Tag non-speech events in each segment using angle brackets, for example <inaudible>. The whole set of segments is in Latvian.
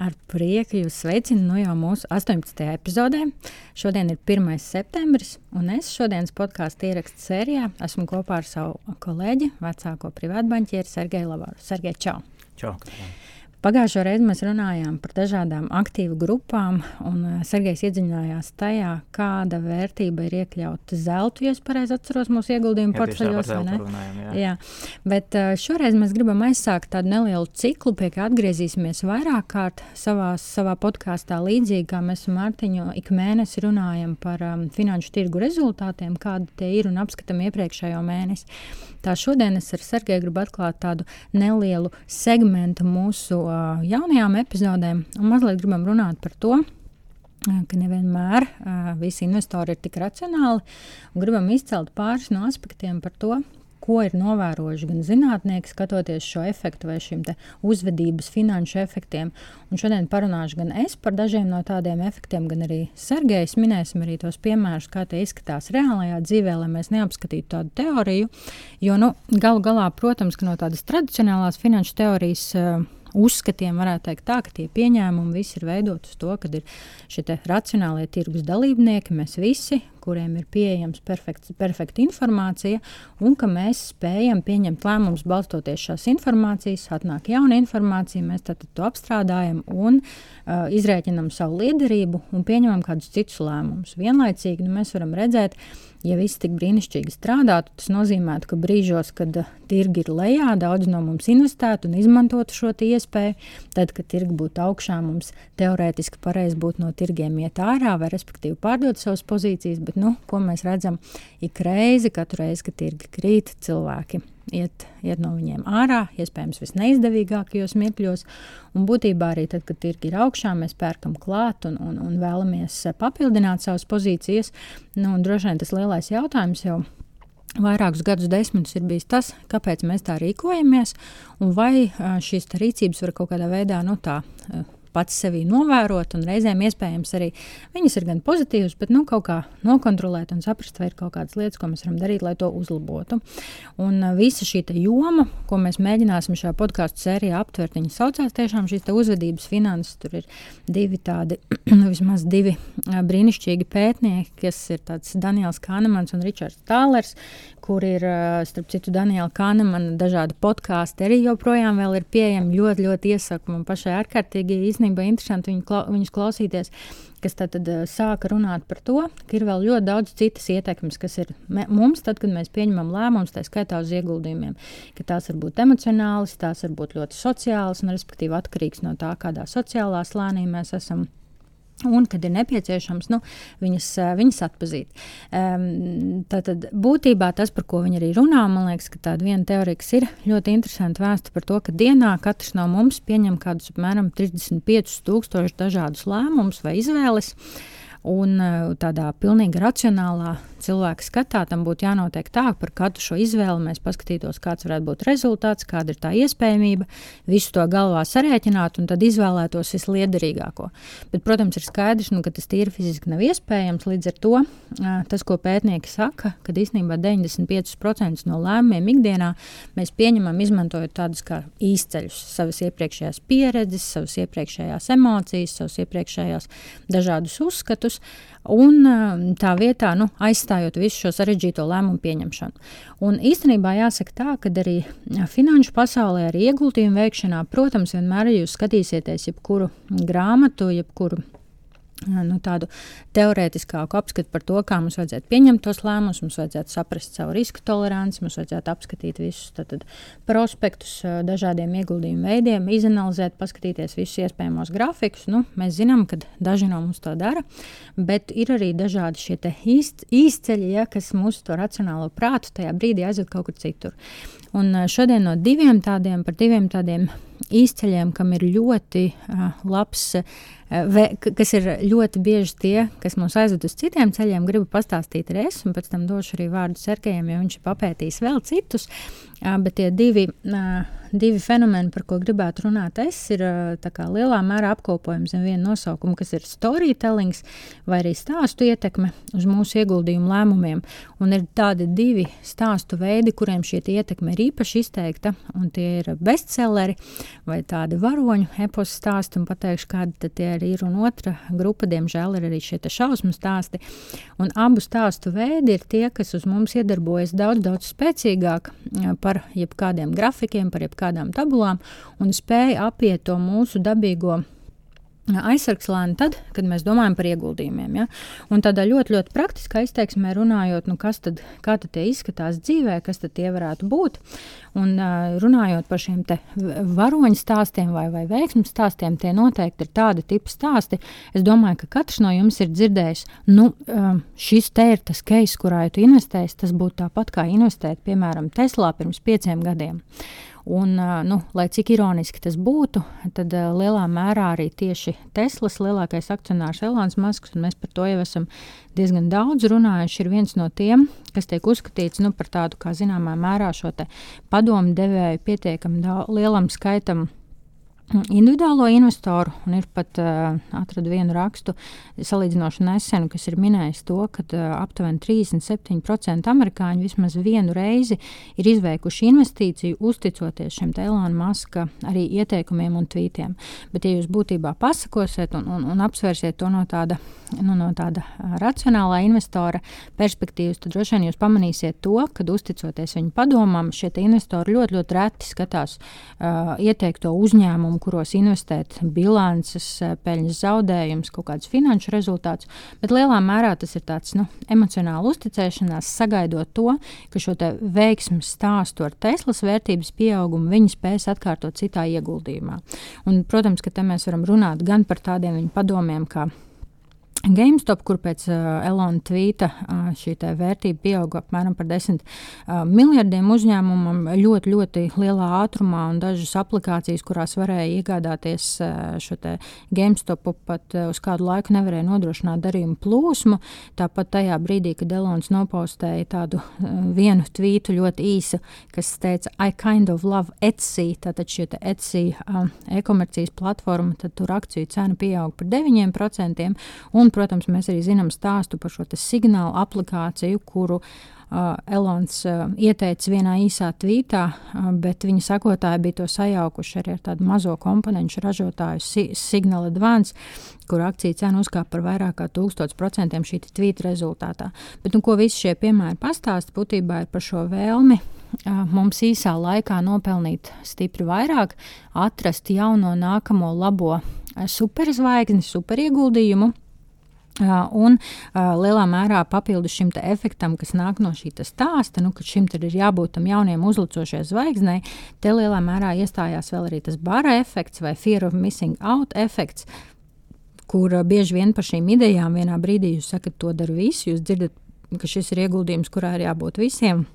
Ar prieku jūs sveicinu no nu jau mūsu 18. epizodē. Šodien ir 1. septembris, un es šodienas podkāstu ierakstu sērijā esmu kopā ar savu kolēģi, vecāko privātbanķieri Sergeju Lavaru. Sergej, čau! Čau! Pagājušo reizi mēs runājām par dažādām aktīvu grupām, un eh, Sergejs iedziļinājās tajā, kāda vērtība ir iekļauta zelta, ja es pareizi atceros mūsu ieguldījumu portfeļos. Jā. jā, bet eh, šoreiz mēs gribam aizsākt tādu nelielu ciklu, pie kā atgriezīsimies vairāk kārt savā, savā podkāstā, līdzīgi kā mēs ar Mārtiņu ik mēnesi runājam par um, finanšu tirgu rezultātiem, kādi tie ir un apskatām iepriekšējo mēnesi. Tā šodien es ar Sergeju gribu atklāt tādu nelielu segmentu mūsu uh, jaunajām epizodēm, un mazliet gribam runāt par to, ka nevienmēr uh, visi investori ir tik racionāli. Gribam izcelt pāris no aspektiem par to, ko ir novērojuši gan zinātnieki, skatoties šo efektu vai šiem uzvedības finanšu efektiem. Un šodien parunāšu gan es par dažiem no tādiem efektiem, gan arī Sergejs. Minēsim arī tos piemērus, kā tie izskatās reālajā dzīvē, lai mēs neapskatītu tādu teoriju. Jo nu, galu galā, protams, no tādas tradicionālās finanšu teorijas. Uh, uzskatiem varētu teikt tā, ka tie pieņēmumi visi ir veidoti uz to, ka ir šie racionālie tirgus dalībnieki, mēs visi, kuriem ir pieejams perfekts, perfekta informācija, un ka mēs spējam pieņemt lēmumus balstoties šās informācijas, atnāk jauna informācija, mēs tad to apstrādājam un uh, izrēķinam savu liederību un pieņemam kādus citus lēmumus. Vienlaicīgi nu, mēs varam redzēt, ja viss tik brīnišķīgi strādātu, tas nozīmētu, ka brīžos, kad uh, tirgi ir lejā, daudz no mums investētu un izmantotu šo iespēju. Tad, kad tirgi būtu augšā, mums teorētiski pareizi būtu no tirgiem iet ārā vai respektīvi pārdot savas pozīcijas, bet nu, ko mēs redzam ik reizi, katru reizi, kad tirgi krīt, cilvēki iet, iet no viņiem ārā, iespējams, visneizdevīgākajos mirkļos. Un būtībā arī tad, kad tirgi ir augšā, mēs pērkam klāt un, un, un vēlamies papildināt savas pozīcijas. Nu, droši vien tas lielais jautājums jau vairākus gadus desmitus ir bijis tas, kāpēc mēs tā rīkojamies, un vai šīs rīcības var kaut kādā veidā nu, tā, pats sevi novērot, un reizēm iespējams arī viņas ir gan pozitīvas, bet nu, kaut kā nokontrolēt un saprast, vai ir kaut kādas lietas, ko mēs varam darīt, lai to uzlabotu. Un visa šī joma, ko mēs mēģināsim šajā podkāstu sērijā aptvert, viņa saucās tiešām šīs uzvedības finanses. Tur ir divi tādi, <clears throat> nu, vismaz divi brīnišķīgi pētnieki, kas ir Daniels Kahnemans un Ričards Tālers, kur ir, starp citu, Daniela Kahnemana dažādi podkāsti arī joprojām ir pieejami. Ļoti, ļoti iesaku man pašai ārkārtīgi īstenībā interesanti viņu, kla viņus klausīties. Kas tad, tad sāka runāt par to, ka ir vēl ļoti daudz citas ietekmes, kas ir mums, tad, kad mēs pieņemam lēmumus, tā skaitā uz ieguldījumiem. Tās var būt emocionālas, tās var būt ļoti sociālas, un respektīvi atkarīgs no tā, kādā sociālā slānī mēs esam Un, kad ir nepieciešams, nu, viņas, viņas atpazīt. Um, Tātad būtībā tas, par ko viņi arī runā, man liekas, ka tāda viena teorija, ir ļoti interesanta vēsta par to, ka dienā katrs no mums pieņem kādus apmēram 35,000 dažādus lēmumus vai izvēles. Un tādā pilnīgi racionālā cilvēka skatā tam būtu jānotiek tā, ka par katru šo izvēli mēs paskatītos, kāds varētu būt rezultāts, kāda ir tā iespējamība, visu to galvā sarēķināt un tad izvēlētos visliederīgāko. Bet, protams, ir skaidrs, nu, ka tas tīri fiziski nav iespējams. Līdz ar to tas, ko pētnieki saka, ka īstenībā 95% no lēmumiem ikdienā mēs pieņemam, izmantojot tādus kā īsceļus, savas iepriekšējās pieredzes, savas iepriekšējās emocijas, savus iepriekšējos dažādus uzskatus. Un tā vietā nu, aizstājot visu šo sarežģīto lēmumu pieņemšanu. Un īstenībā jāsaka tā, ka arī finanšu pasaulē, arī ieguldījumu veikšanā, protams, vienmēr jūs skatīsieties jebkuru grāmatu, jebkuru nu, tādu teorētiskāku apskatu par to, kā mums vajadzētu pieņemt tos lēmumus, mums vajadzētu saprast savu risku toleranci, mums vajadzētu apskatīt visus tātad, prospektus dažādiem ieguldījumu veidiem, izanalizēt, paskatīties visus iespējamos grafikus. Nu, mēs zinām, ka daži no mums to dara, bet ir arī dažādi šie īst, īsceļi, ja, kas mūsu racionālo prātu tajā brīdī aizved kaut kur citur. Un šodien no diviem tādiem, par diviem tādiem izceļiem, kam ir ļoti uh, labs, uh, kas ir ļoti bieži tie, kas mūs aizved uz citiem ceļiem, gribu pastāstīt arī es, un pēc tam došu arī vārdu Sergejam, jo viņš ir papētījis vēl citus. Uh, bet tie divi, divi fenomeni, par ko gribētu runāt, es, ir uh, lielā mērā apkopojums zem viena nosaukuma, kas ir storytelling vai arī stāstu ietekme uz mūsu ieguldījumu lēmumiem. Un ir tādi divi stāstu veidi, kuriem šī ietekme ir īpaši izteikta, un tie ir bestselleri vai tādi varoņu eposu stāsti, un pateikšu, kādi tie arī ir. Un otra grupa, diemžēl, ir arī šie šausmu stāsti. Un abu stāstu veidi ir tie, kas uz mums iedarbojas daudz, daudz spēcīgāk par jebkādiem grafikiem, par jebkādām tabulām un spēja apiet to mūsu dabīgo aizsargslēni tad, kad mēs domājam par ieguldījumiem. Ja? Un tādā ļoti, ļoti praktiskā izteiksmē runājot, nu kas tad, kā tad tie izskatās dzīvē, kas tad tie varētu būt. Un uh, runājot par šiem varoņu stāstiem vai, vai veiksmu stāstiem, tie noteikti ir tādi tipi stāsti. Es domāju, ka katrs no jums ir dzirdējis, nu, um, šis te ir tas case, kurā tu investēsi, tas būtu tāpat kā investēt, piemēram, Teslā pirms pieciem gadiem. Un, nu, lai cik ironiski tas būtu, tad lielā mērā arī tieši Teslas lielākais akcionārs Elonas Masks, un mēs par to jau esam diezgan daudz runājuši, ir viens no tiem, kas tiek uzskatīts nu, par tādu, kā zināmā mērā, šo padomu devēju pietiekami lielam skaitam individuālo investoru, un ir pat uh, atradu vienu rakstu, salīdzinoši nesenu, kas ir minējis to, ka uh, aptuveni 37% amerikāņu vismaz vienu reizi ir izveikuši investīciju, uzticoties šiem Elāna Maska arī ieteikumiem un tvītiem. Bet, ja jūs būtībā pasakosiet un, un, un apsvērsiet to no tāda, nu, no tāda racionālā investora perspektīvas, tad droši vien jūs pamanīsiet to, ka uzticoties viņu padomam, šie investori ļoti, ļoti reti skatās uh, ieteikto uzņēmumu kuros investēt bilances, eh, peļņas zaudējumus, kaut kādus finanšu rezultātus. Bet lielā mērā tas ir tāds nu, emocionāls uzticēšanās, sagaidot to, ka šo veiksmes stāstu ar Teslas vērtības pieaugumu viņi spēs atkārtot citā ieguldījumā. Un, protams, ka te mēs varam runāt gan par tādiem viņu padomiem, kā GameStop, kur pēc uh, Elona tvīta uh, šī vērtība pieauga apmēram par 10 uh, miljardiem uzņēmumam ļoti, ļoti lielā ātrumā, un dažas aplikācijas, kurās varēja iegādāties uh, šo GameStopu, pat uh, uz kādu laiku nevarēja nodrošināt darījumu plūsmu. Tāpat tajā brīdī, kad Elons nopostēja tādu uh, vienu tvītu ļoti īsu, kas teica, I kind of love Etsy, tātad šī Etsy uh, e-komercijas platforma, tad tur akciju cena pieauga par 9%. Un Un, protams, mēs arī zinām stāstu par šo signālu aplikāciju, kuru uh, Elons uh, ieteica vienā īsā tvītā, uh, bet viņa sekotāji bija to sajaukuši arī ar tādu mazo komponentu ražotāju si Signal Advance, kur akciju cena uzkāpa par vairāk kā 1000% šī tvīta rezultātā. Bet, nu, ko visi šie piemēri pastāsta, būtībā ir par šo vēlmi mums īsā laikā nopelnīt stipri vairāk, atrast jauno, nākamo labo superzvaigzni, superieguldījumu. Un uh, lielā mērā papildus šim efektam, kas nāk no šī stāsta, nu, ka šim ir jābūt tam jauniem uzlicošai zvaigznei, te lielā mērā iestājās vēl arī tas bara efekts vai fear of missing out efekts, kur uh, bieži vien par šīm idejām vienā brīdī jūs sakat, to daru visu, jūs dzirdat, ka šis ir ieguldījums, kurā ir jābūt visiem.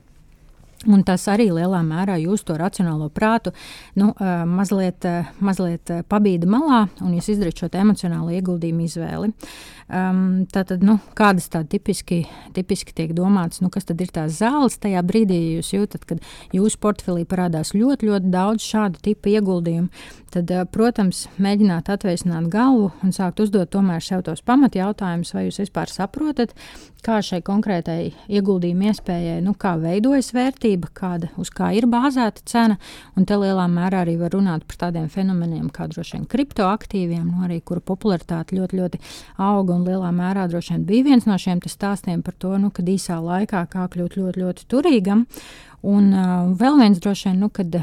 Un tas arī lielā mērā jūs to racionālo prātu nu, mazliet, mazliet pabīda malā, un jūs izdarāt šo emocionālo ieguldījumu izvēli. Um, tātad, nu, kādas tādas tipiski, tipiski tiek domātas, nu, kas tad ir tās zāles tajā brīdī, ja jūs jūtat, ka jūsu portfelī parādās ļoti, ļoti daudz šādu tipu ieguldījumu, tad, protams, mēģināt atvēsināt galvu un sākt uzdot tomēr sev tos pamatjautājumus, vai jūs vispār saprotat, kā šai konkrētai ieguldījuma iespējai, nu, kā veidojas vērtība, kāda, uz kā ir bāzēta cena. Un te lielā mērā arī var runāt par tādiem fenomeniem kā droši vien kriptoaktīviem, nu, arī kura popularitāte ļoti, ļoti auga un lielā mērā droši vien bija viens no šiem stāstiem par to, nu, kad īsā laikā kā kļūt ļoti, ļoti turīgam. Un uh, vēl viens droši vien, nu, kad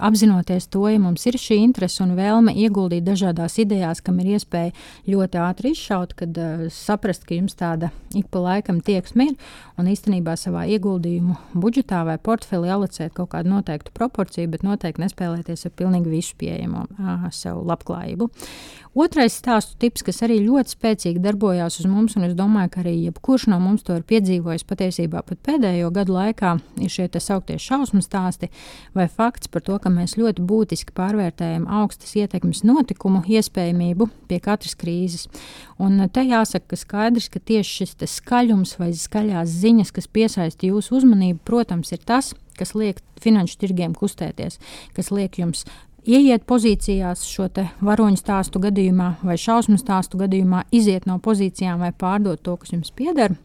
apzinoties to, ja mums ir šī interese un vēlme ieguldīt dažādās idejās, kam ir iespēja ļoti ātri izšaut, kad uh, saprast, ka jums tāda ik pa laikam tieksme ir un īstenībā savā ieguldījumu budžetā vai portfelī alicēt kaut kādu noteiktu proporciju, bet noteikti nespēlēties ar pilnīgi visu pieejamo uh, sev labklājību. Otrais stāstu tips, kas arī ļoti spēcīgi darbojās uz mums, un es domāju, ka arī jebkurš no mums to ir piedzīvojis patiesībā pat pēdējo gadu laikā, ir šie tā sauktie šausmu stāsti vai fakts par to, ka mēs ļoti būtiski pārvērtējam augstas ietekmes notikumu iespējamību pie katras krīzes. Un te jāsaka, ka skaidrs, ka tieši šis skaļums vai skaļās ziņas, kas piesaista jūsu uzmanību, protams, ir tas, kas liek finanšu tirgiem kustēties, kas liek jums ieiet pozīcijās šo varoņu stāstu gadījumā vai šausmu stāstu gadījumā, iziet no pozīcijām vai pārdot to, kas jums pieder.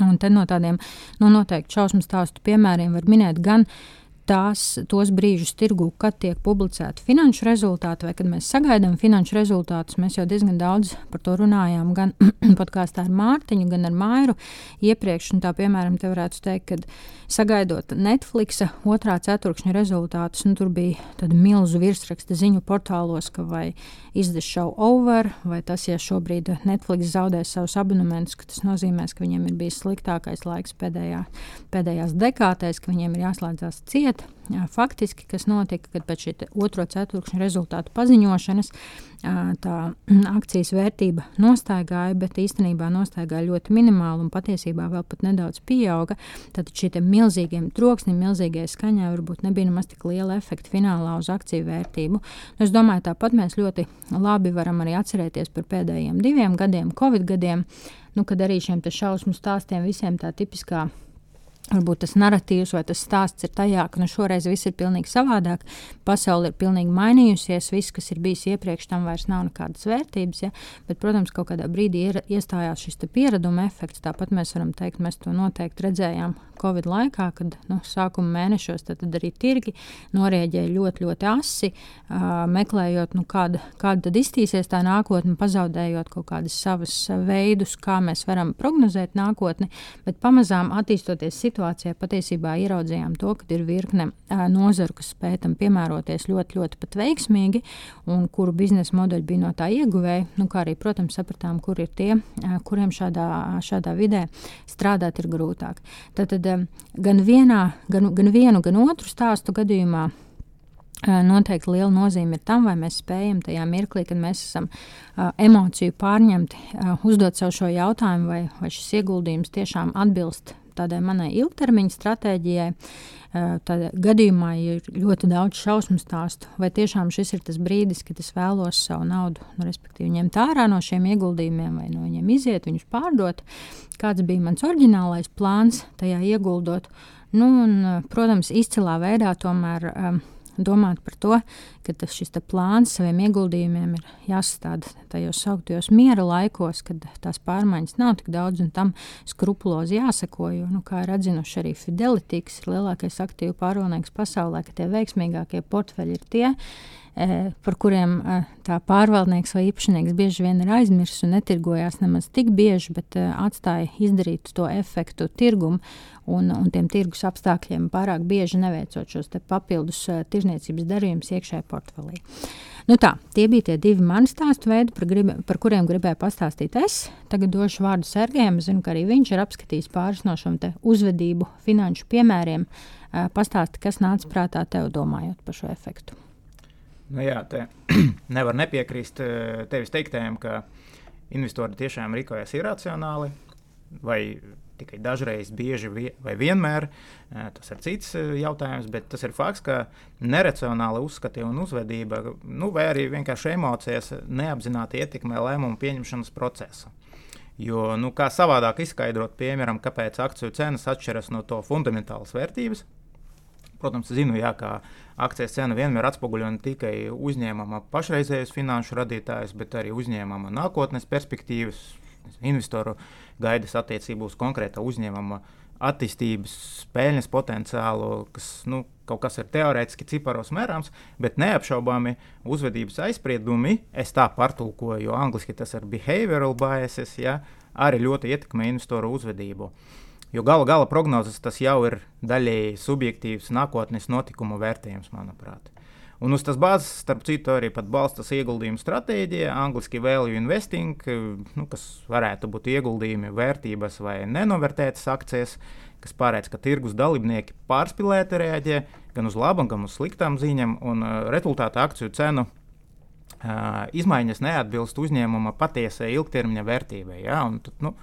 Un te no tādiem nu, noteikti šausmu stāstu piemēriem var minēt gan uh, tās, tos brīžus tirgu, kad tiek publicēti finanšu rezultāti, vai kad mēs sagaidām finanšu rezultātus. Mēs jau diezgan daudz par to runājām, gan <clears throat> podkāstā ar Mārtiņu, gan ar Mairu iepriekš. Tā, piemēram, te varētu teikt, ka sagaidot Netflix otrā ceturkšņa rezultātus, nu, tur bija tāda milzu virsraksta ziņu portālos, ka vai izdevies show over, vai tas, ja šobrīd Netflix zaudēs savus abonementus, tas nozīmēs, ka viņiem ir bijis sliktākais laiks pēdējā, pēdējās dekādēs, ka viņiem ir jāslēdzas ciet lieta, faktiski, kas notika, kad pēc šī otro ceturkšņa rezultātu paziņošanas tā <clears throat> akcijas vērtība nostaigāja, bet īstenībā nostaigāja ļoti minimāli un patiesībā vēl pat nedaudz pieauga. Tad šī milzīgiem troksnim, milzīgai skaņai varbūt nebija nemaz tik liela efekta finālā uz akciju vērtību. Nu, es domāju, tāpat mēs ļoti labi varam arī atcerēties par pēdējiem diviem gadiem, Covid gadiem, nu, kad arī šiem šausmu stāstiem visiem tā tipiskā Varbūt tas narratīvs vai tas stāsts ir tajā, ka nu, šoreiz viss ir pilnīgi savādāk. Pasaule ir pilnīgi mainījusies, viss, kas ir bijis iepriekš tam, vairs nav nekādas vērtības. Ja? Bet, protams, kaut kādā brīdī ir, iestājās šis piereduma efekts. Tāpat mēs varam teikt, mēs to noteikti redzējām Covid laikā, kad nu, sākuma mēnešos tad, tad arī tirgi norēģēja ļoti, ļoti asi, uh, meklējot, nu, kāda, kāda tad iztīsies tā nākotne, pazaudējot kaut kādas savas veidus, kā mēs varam prognozēt nākotni. Bet pamazām attīstoties situācijā, patiesībā ieraudzījām to, ka ir virkne nozaru, kas spēj tam piemēroties ļoti, ļoti pat veiksmīgi, un kuru biznesa modeļi bija no tā ieguvēji. Nu, kā arī, protams, sapratām, kur ir tie, kuriem šādā, šādā vidē strādāt ir grūtāk. Tad, tad gan, vienā, gan, gan vienu, gan otru stāstu gadījumā noteikti liela nozīme ir tam, vai mēs spējam tajā mirklī, kad mēs esam uh, emociju pārņemti, uh, uzdot sev šo jautājumu, vai, vai šis ieguldījums tiešām atbilst tādai manai ilgtermiņa stratēģijai. Uh, tādā gadījumā ir ļoti daudz šausmu stāstu, vai tiešām šis ir tas brīdis, kad es vēlos savu naudu, nu, respektīvi, ņemt ārā no šiem ieguldījumiem, vai no viņiem iziet, viņus pārdot. Kāds bija mans oriģinālais plāns tajā ieguldot? Nu, un, protams, izcilā veidā tomēr. Um, domāt par to, ka šis plāns saviem ieguldījumiem ir jāsastāda tajos sauktajos miera laikos, kad tās pārmaiņas nav tik daudz un tam skrupulozi jāseko. Jo, nu, kā ir atzinuši arī Fidelity, kas ir lielākais aktīvu pārvaldnieks pasaulē, ka tie veiksmīgākie portfeļi ir tie, par kuriem e, tā pārvaldnieks vai īpašnieks bieži vien ir aizmirsis un netirgojās nemaz tik bieži, bet e, atstāja izdarīt to efektu tirgumu un, un tiem tirgus apstākļiem pārāk bieži neveicot šos papildus tirzniecības darījumus iekšējā portfelī. Nu tā, tie bija tie divi mani stāstu veidi, par, grib, par kuriem gribēju pastāstīt es. Tagad došu vārdu Sergejam. Zinu, ka arī viņš ir apskatījis pāris no šiem uzvedību finanšu piemēriem. Pastāsti, kas nāca prātā tev domājot par šo efektu. Nu, jā, te <clears throat> nevar nepiekrist eh, tevis teiktajam, ka investori tiešām rīkojas iracionāli vai tikai dažreiz, bieži vai vienmēr. Eh, tas ir cits eh, jautājums, bet tas ir fakts, ka neracionāla uzskati un uzvedība, nu, vai arī vienkārši emocijas neapzināti ietekmē lēmumu pieņemšanas procesu. Jo, nu, kā savādāk izskaidrot, piemēram, kāpēc akciju cenas atšķiras no to fundamentālas vērtības, Protams, zinu, jā, ka akcijas cena vienmēr atspoguļo ne tikai uzņēmuma pašreizējos finanšu radītājus, bet arī uzņēmuma nākotnes perspektīvas, investoru gaidas attiecībā uz konkrēta uzņēmuma attīstības, spēļņas potenciālu, kas nu, kaut kas ir teorētiski ciparos mērāms, bet neapšaubāmi uzvedības aizspriedumi, es tā pārtulkoju, jo angļuiski tas ir behavioral biases, ja, arī ļoti ietekmē investoru uzvedību. Jo gala gala prognozes tas jau ir daļēji subjektīvs nākotnes notikumu vērtējums, manuprāt. Un uz tās bāzes, starp citu, arī balstās ieguldījumu stratēģija, angļuiski value investing, nu, kas varētu būt ieguldījumi vērtības vai nenovērtētas akcijas, kas pārēdz, ka tirgus dalībnieki pārspīlēti reaģē gan uz labām, gan uz sliktām ziņām, un uh, rezultātā akciju cenu izmaiņas neatbilst uzņēmuma patiesai ilgtermiņa vērtībai. Ja? Un, tad, nu,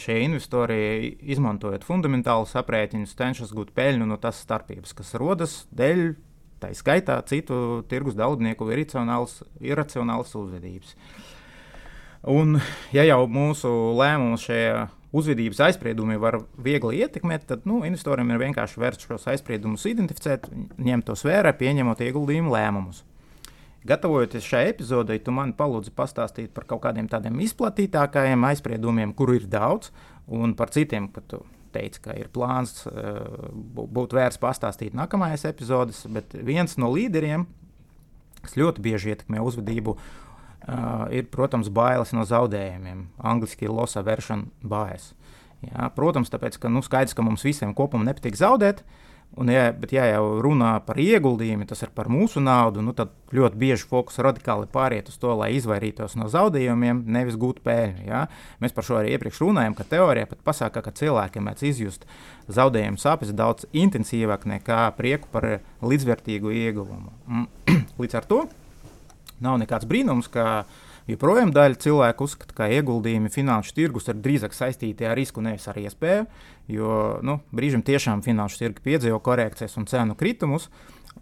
šie investori, izmantojot fundamentālus aprēķinus, cenšas gūt peļņu no tās starpības, kas rodas dēļ tā skaitā citu tirgus dalībnieku iracionālas uzvedības. Un, ja jau mūsu lēmumus šajā uzvedības aizspriedumi var viegli ietekmēt, tad nu, investoriem ir vienkārši vērts šos aizspriedumus identificēt, ņemt tos vērā, pieņemot ieguldījumu lēmumus. Gatavojoties šai epizodei, tu man palūdzi pastāstīt par kaut kādiem tādiem izplatītākajiem aizspriedumiem, kuru ir daudz, un par citiem, ka tu teici, ka ir plāns eh, būt vērts pastāstīt nākamajās epizodēs, bet viens no līderiem, kas ļoti bieži ietekmē uzvedību, Uh, ir, protams, bailes no zaudējumiem. Angliski loss aversion bias. Jā, protams, tāpēc, ka nu, skaidrs, ka mums visiem kopumā nepatīk zaudēt, uh, Un, ja, bet, ja jau runā par ieguldījumu, tas ir par mūsu naudu, nu, tad ļoti bieži fokus radikāli pāriet uz to, lai izvairītos no zaudējumiem, nevis gūtu peļņu. Ja? Mēs par šo arī iepriekš runājām, ka teorijā pat pasaka, ka cilvēkiem mēdz izjust zaudējumu sāpes daudz intensīvāk nekā prieku par līdzvērtīgu ieguvumu. <clears throat> Līdz ar to nav nekāds brīnums, ka joprojām daļa cilvēku uzskata, ka ieguldījumi finanšu tirgus ir drīzāk saistīti ar risku, nevis ar iespēju. Jo nu, brīžiem tiešām finanšu tirgi piedzīvo korekcijas un cenu kritumus,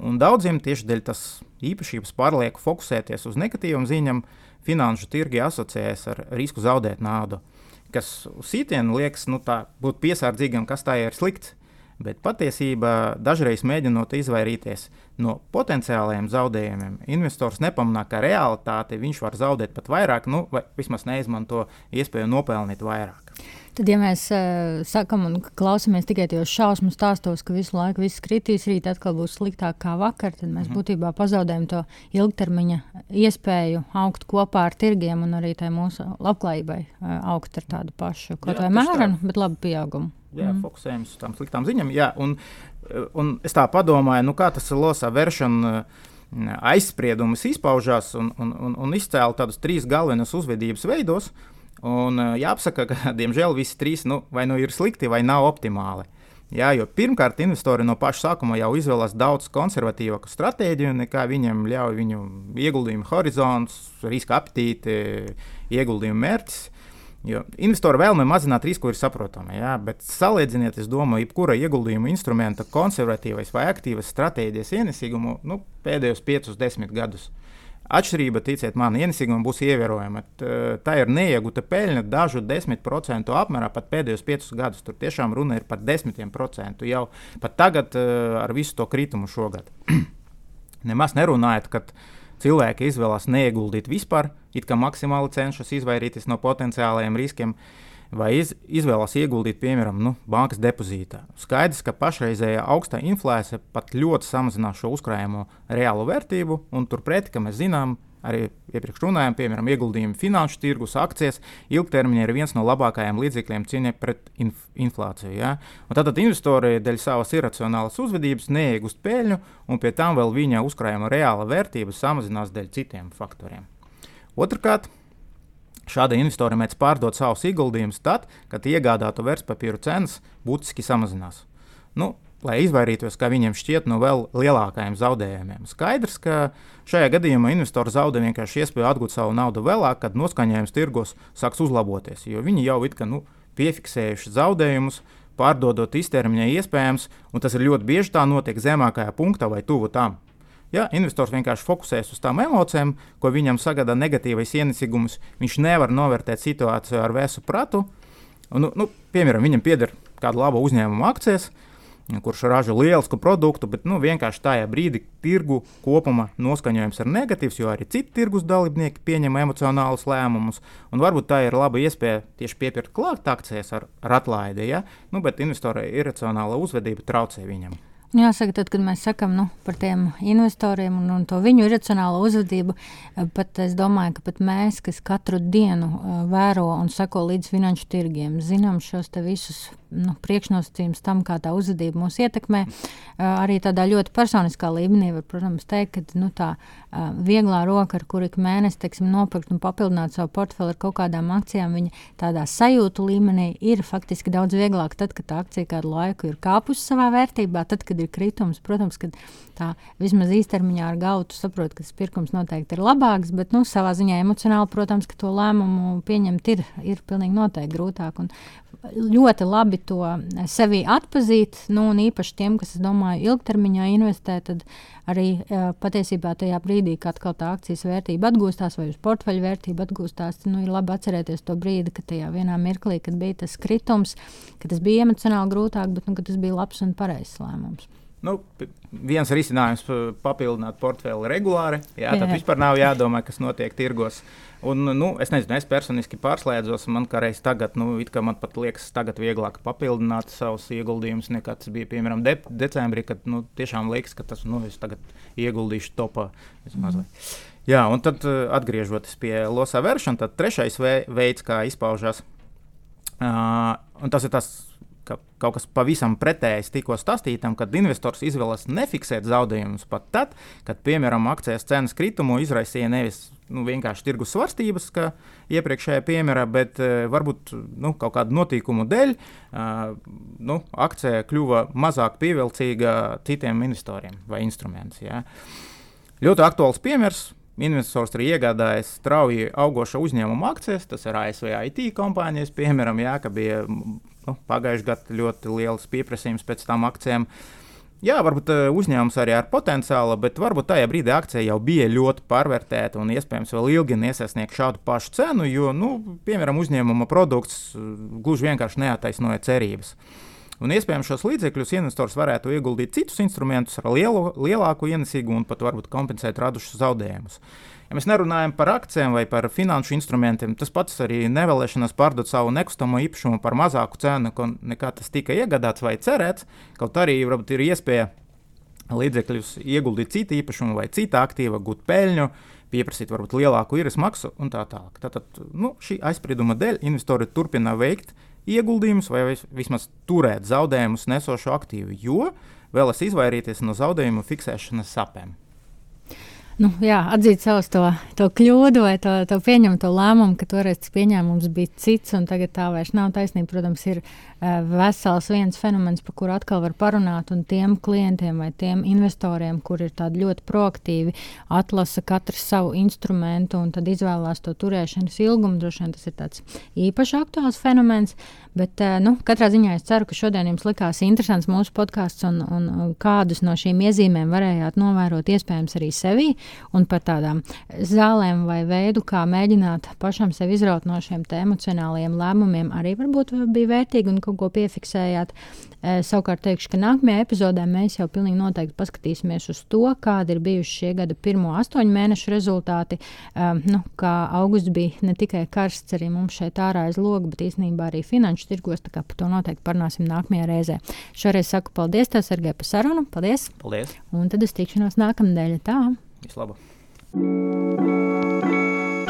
un daudziem tieši dēļ tas īpašības pārlieku fokusēties uz negatīvām ziņām, finanšu tirgi asociējas ar risku zaudēt naudu. Kas uz sitienu liekas, nu, tā būt piesardzīgam, kas tā ir slikts. Bet patiesībā dažreiz mēģinot izvairīties no potenciāliem zaudējumiem, investors nepamanā, ka realitāte viņš var zaudēt pat vairāk, nu, vai vismaz neizmanto iespēju nopelnīt vairāk. Tad, ja mēs uh, sakām un klausāmies tikai tajos šausmu stāstos, ka visu laiku viss kritīs, rīt atkal būs sliktāk kā vakar, tad mēs mm -hmm. būtībā pazaudējam to ilgtermiņa iespēju augt kopā ar tirgiem un arī tai mūsu labklājībai uh, augt ar tādu pašu, kaut vai mērenu, bet labu pieaugumu. Jā, mm. fokusējamies uz tām sliktām ziņām. Jā, un, un es tā domāju, nu, kā tas losa vēršana aizspriedumus izpaužās un, un, un, un izcēla tādus trīs galvenus uzvedības veidos. Uh, Un jāapsaka, ka <laughs> diemžēl visi trīs nu, vai nu ir slikti, vai nav optimāli. Jā, jo pirmkārt, investori no paša sākuma jau izvēlās daudz konservatīvāku stratēģiju, nekā viņiem ļauj viņu ieguldījumu horizonts, riska apetīti, ieguldījumu mērķis. Jo investora vēlme mazināt risku ir saprotama, jā, bet salīdziniet, es domāju, jebkura ieguldījuma instrumenta konservatīvais vai aktīvas stratēģijas ienesīgumu nu, pēdējos 5-10 gadus. Atšķirība, ticiet man, ienesīguma būs ievērojama. Tā ir neiegūta peļņa dažu desmit procentu apmērā pat pēdējos piecus gadus. Tur tiešām runa ir par desmitiem procentu jau pat tagad ar visu to kritumu šogad. <clears throat> Nemaz nerunājot, ka cilvēki izvēlas neieguldīt vispār, it kā maksimāli cenšas izvairīties no potenciālajiem riskiem. Vai iz, izvēlas ieguldīt, piemēram, nu, bankas depozītā. Skaidrs, ka pašreizējā augstā inflācija pat ļoti samazinās šo uzkrājumu reālo vērtību, un turpretī, kā mēs zinām, arī iepriekš runājām, piemēram, ieguldījumi finanšu tirgus, akcijas, ilgtermiņā ir viens no labākajiem līdzekļiem cīņai pret inf inflāciju. Ja? Un tātad investori dēļ savas iracionālas uzvedības neiegūst peļņu, un pie tam vēl viņa uzkrājuma reāla vērtība samazinās dēļ citiem faktoriem. Otrakārt, Šādi investori mēdz pārdot savus ieguldījumus tad, kad iegādātu vērtspapīru cenas būtiski samazinās. Nu, lai izvairītos, kā viņiem šķiet, no vēl lielākajiem zaudējumiem. Skaidrs, ka šajā gadījumā investori zaudē vienkārši iespēju atgūt savu naudu vēlāk, kad noskaņojums tirgos sāks uzlaboties, jo viņi jau it kā nu, piefiksējuši zaudējumus, pārdodot īstermiņā iespējams, un tas ir ļoti bieži tā notiek zemākajā punktā vai tuvu tam. Ja investors vienkārši fokusēs uz tām emocijām, ko viņam sagada negatīvais ienesīgums, viņš nevar novērtēt situāciju ar vēsu pratu. Un, nu, nu, piemēram, viņam pieder kāda laba uzņēmuma akcijas, kurš ražo lielisku produktu, bet nu, vienkārši tajā brīdī tirgu kopumā noskaņojums ir negatīvs, jo arī citi tirgus dalībnieki pieņem emocionālus lēmumus. Varbūt tā ir laba iespēja tieši piepirkt klāt akcijas ar, ar atlaidi, ja? nu, bet investorai iracionāla uzvedība traucē viņam. Jāsaka, tad, kad mēs sakām nu, par tiem investoriem un, un to viņu iracionālo uzvedību, eh, pat es domāju, ka pat mēs, kas katru dienu uh, vēro un seko līdz finanšu tirgiem, zinām šos visus nu, priekšnosacījumus tam, kā tā uzvedība mūs ietekmē. Arī tādā ļoti personiskā līmenī var, protams, teikt, ka nu, tā vieglā roka, ar kuru ik mēnesi teiksim, nopirkt un papildināt savu portfeli ar kaut kādām akcijām, viņa tādā sajūtu līmenī ir faktiski daudz vieglāk tad, kad tā akcija kādu laiku ir kāpusi savā vērtībā, tad, kad ir kritums. Protams, ka tā vismaz īstermiņā ar gautu saprot, ka tas pirkums noteikti ir labāks, bet nu, savā ziņā emocionāli, protams, ka to lēmumu pieņemt ir, ir pilnīgi noteikti grūtāk. Un ļoti labi to sevi atzīt. Nu, un īpaši tiem, kas, domāju, ilgtermiņā investē, tad arī patiesībā tajā brīdī, kad atkal tā akcijas vērtība atgūstās vai uz portfeļa vērtība atgūstās, nu, ir labi atcerēties to brīdi, kad tajā vienā mirklī, kad bija tas kritums, ka tas bija emocionāli grūtāk, bet nu, tas bija labs un pareizs lēmums. Nu, viens risinājums papildināt portfeli regulāri. Jā, tad jā. vispār nav jādomā, kas notiek tirgos. Un, nu, es nezinu, es personiski pārslēdzos. Man kā reiz tagad, nu, man pat liekas, tagad vieglāk papildināt savus ieguldījumus nekā tas bija piemēram de decembrī, kad nu, tiešām liekas, ka tas nu, ieguldīšu topā. Mm. Jā, un tad atgriežoties pie losa vēršana, tad trešais veids, kā izpaužās, uh, un tas ir tas ka kaut kas pavisam pretējs tikko stāstītam, kad investors izvēlas nefiksēt zaudējumus pat tad, kad, piemēram, akcijas cenas kritumu izraisīja nevis nu, vienkārši tirgus svārstības, kā iepriekšējā piemērā, bet uh, varbūt nu, kaut kādu notikumu dēļ uh, nu, akcija kļuva mazāk pievilcīga citiem investoriem vai instrumentiem. Ja. Ļoti aktuāls piemērs. Investors ir iegādājies strauji augoša uzņēmuma akcijas, tas ir ASV IT kompānijas, piemēram, jā, ka bija nu, pagājušajā gadā ļoti liels pieprasījums pēc tām akcijām. Jā, varbūt uh, uzņēmums arī ar potenciālu, bet varbūt tajā brīdī akcija jau bija ļoti pārvērtēta un iespējams vēl ilgi nesasniegs šādu pašu cenu, jo, nu, piemēram, uzņēmuma produkts uh, gluži vienkārši neataisnoja cerības. Un iespējams šos līdzekļus investors varētu ieguldīt citus instrumentus ar lielu, lielāku ienesīgumu un pat varbūt kompensēt radušus zaudējumus. Uh, Ja mēs nerunājam par akcijiem vai par finanšu instrumentiem, tas pats arī nevēlēšanās pārdot savu nekustamo īpašumu par mazāku cenu, nekā tas tika iegādāts vai cerēts. Kaut arī varbūt ir iespēja līdzekļus ieguldīt cita īpašuma vai cita aktīva, gūt peļņu, pieprasīt varbūt lielāku īres maksu un tā tālāk. Tātad nu, šī aizsprieduma dēļ investori turpina veikt ieguldījumus vai vismaz turēt zaudējumus nesošu aktīvu, jo vēlas izvairīties no zaudējumu fiksēšanas sapēm nu, jā, atzīt savus to, to kļūdu vai to, to pieņemto lēmumu, ka toreiz tas pieņēmums bija cits, un tagad tā vairs nav taisnība. Protams, ir uh, vesels viens fenomens, par kuru atkal var parunāt, un tiem klientiem vai tiem investoriem, kuri ir tādi ļoti proaktīvi, atlasa katrs savu instrumentu un tad izvēlās to turēšanas ilgumu. Droši vien tas ir tāds īpaši aktuāls fenomens. Bet, uh, nu, katrā ziņā es ceru, ka šodien jums likās interesants mūsu podkāsts un, un, un kādus no šīm iezīmēm varējāt novērot iespējams arī sevi un par tādām zālēm vai veidu, kā mēģināt pašam sevi izraut no šiem emocionāliem lēmumiem, arī varbūt bija vērtīgi un kaut ko piefiksējāt. E, savukārt teikšu, ka nākamajā epizodē mēs jau pilnīgi noteikti paskatīsimies uz to, kādi ir bijuši šie gada pirmo astoņu mēnešu rezultāti. E, nu, kā augusts bija ne tikai karsts arī mums šeit ārā aiz loga, bet īstenībā arī finanšu tirgos. Tā kā par to noteikti parunāsim nākamajā reizē. Šoreiz saku paldies, tev, Sergei, par sarunu. Paldies! Paldies! Un tad uz tikšanos nākamnedēļ. Tā! Vislabāk!